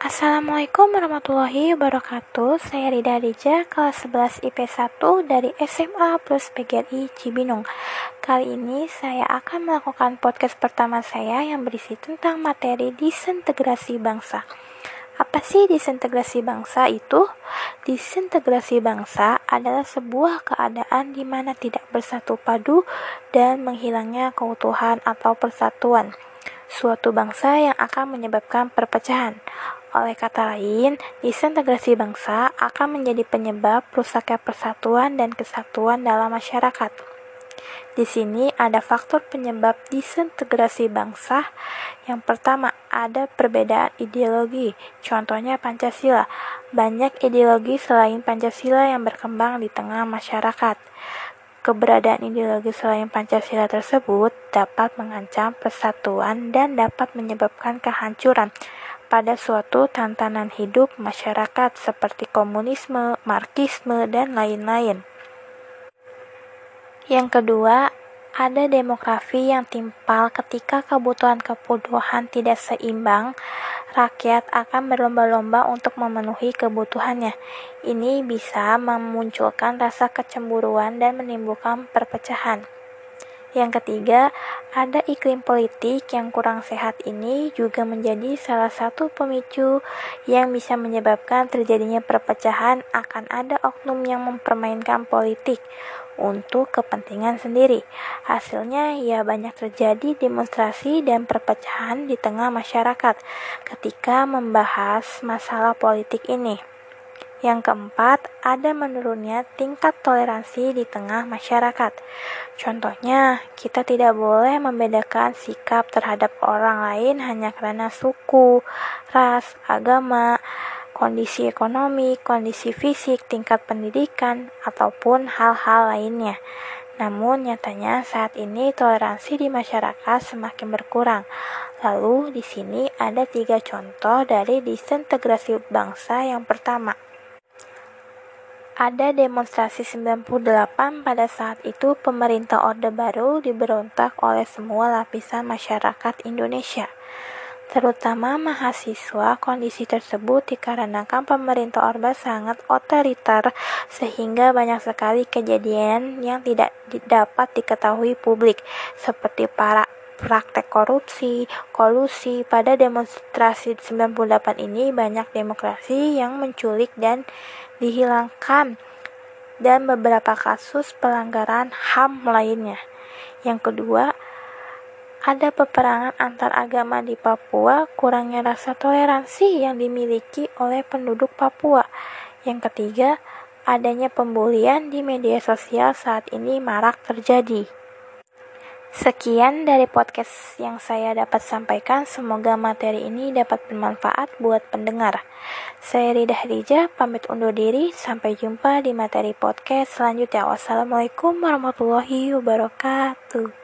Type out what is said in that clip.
Assalamualaikum warahmatullahi wabarakatuh Saya Rida Rija, kelas 11 IP1 dari SMA plus PGRI Cibinong Kali ini saya akan melakukan podcast pertama saya yang berisi tentang materi disintegrasi bangsa apa sih disintegrasi bangsa itu? Disintegrasi bangsa adalah sebuah keadaan di mana tidak bersatu padu dan menghilangnya keutuhan atau persatuan suatu bangsa yang akan menyebabkan perpecahan. Oleh kata lain, disintegrasi bangsa akan menjadi penyebab rusaknya persatuan dan kesatuan dalam masyarakat. Di sini ada faktor penyebab disintegrasi bangsa. Yang pertama, ada perbedaan ideologi. Contohnya Pancasila. Banyak ideologi selain Pancasila yang berkembang di tengah masyarakat. Keberadaan ideologi selain Pancasila tersebut dapat mengancam persatuan dan dapat menyebabkan kehancuran pada suatu tantangan hidup masyarakat seperti komunisme, marxisme, dan lain-lain. Yang kedua, ada demografi yang timpal ketika kebutuhan kebutuhan tidak seimbang, rakyat akan berlomba-lomba untuk memenuhi kebutuhannya. Ini bisa memunculkan rasa kecemburuan dan menimbulkan perpecahan. Yang ketiga, ada iklim politik yang kurang sehat ini juga menjadi salah satu pemicu yang bisa menyebabkan terjadinya perpecahan akan ada oknum yang mempermainkan politik untuk kepentingan sendiri. Hasilnya ya banyak terjadi demonstrasi dan perpecahan di tengah masyarakat ketika membahas masalah politik ini. Yang keempat, ada menurunnya tingkat toleransi di tengah masyarakat. Contohnya, kita tidak boleh membedakan sikap terhadap orang lain hanya karena suku, ras, agama, kondisi ekonomi, kondisi fisik, tingkat pendidikan, ataupun hal-hal lainnya. Namun nyatanya saat ini toleransi di masyarakat semakin berkurang. Lalu di sini ada tiga contoh dari disintegrasi bangsa yang pertama ada demonstrasi 98 pada saat itu pemerintah Orde Baru diberontak oleh semua lapisan masyarakat Indonesia. Terutama mahasiswa, kondisi tersebut dikarenakan pemerintah Orde sangat otoriter sehingga banyak sekali kejadian yang tidak dapat diketahui publik seperti para praktek korupsi, kolusi. Pada demonstrasi 98 ini banyak demokrasi yang menculik dan dihilangkan dan beberapa kasus pelanggaran HAM lainnya. Yang kedua, ada peperangan antar agama di Papua, kurangnya rasa toleransi yang dimiliki oleh penduduk Papua. Yang ketiga, adanya pembulian di media sosial saat ini marak terjadi. Sekian dari podcast yang saya dapat sampaikan. Semoga materi ini dapat bermanfaat buat pendengar. Saya Rida Rija, pamit undur diri. Sampai jumpa di materi podcast selanjutnya. Wassalamualaikum warahmatullahi wabarakatuh.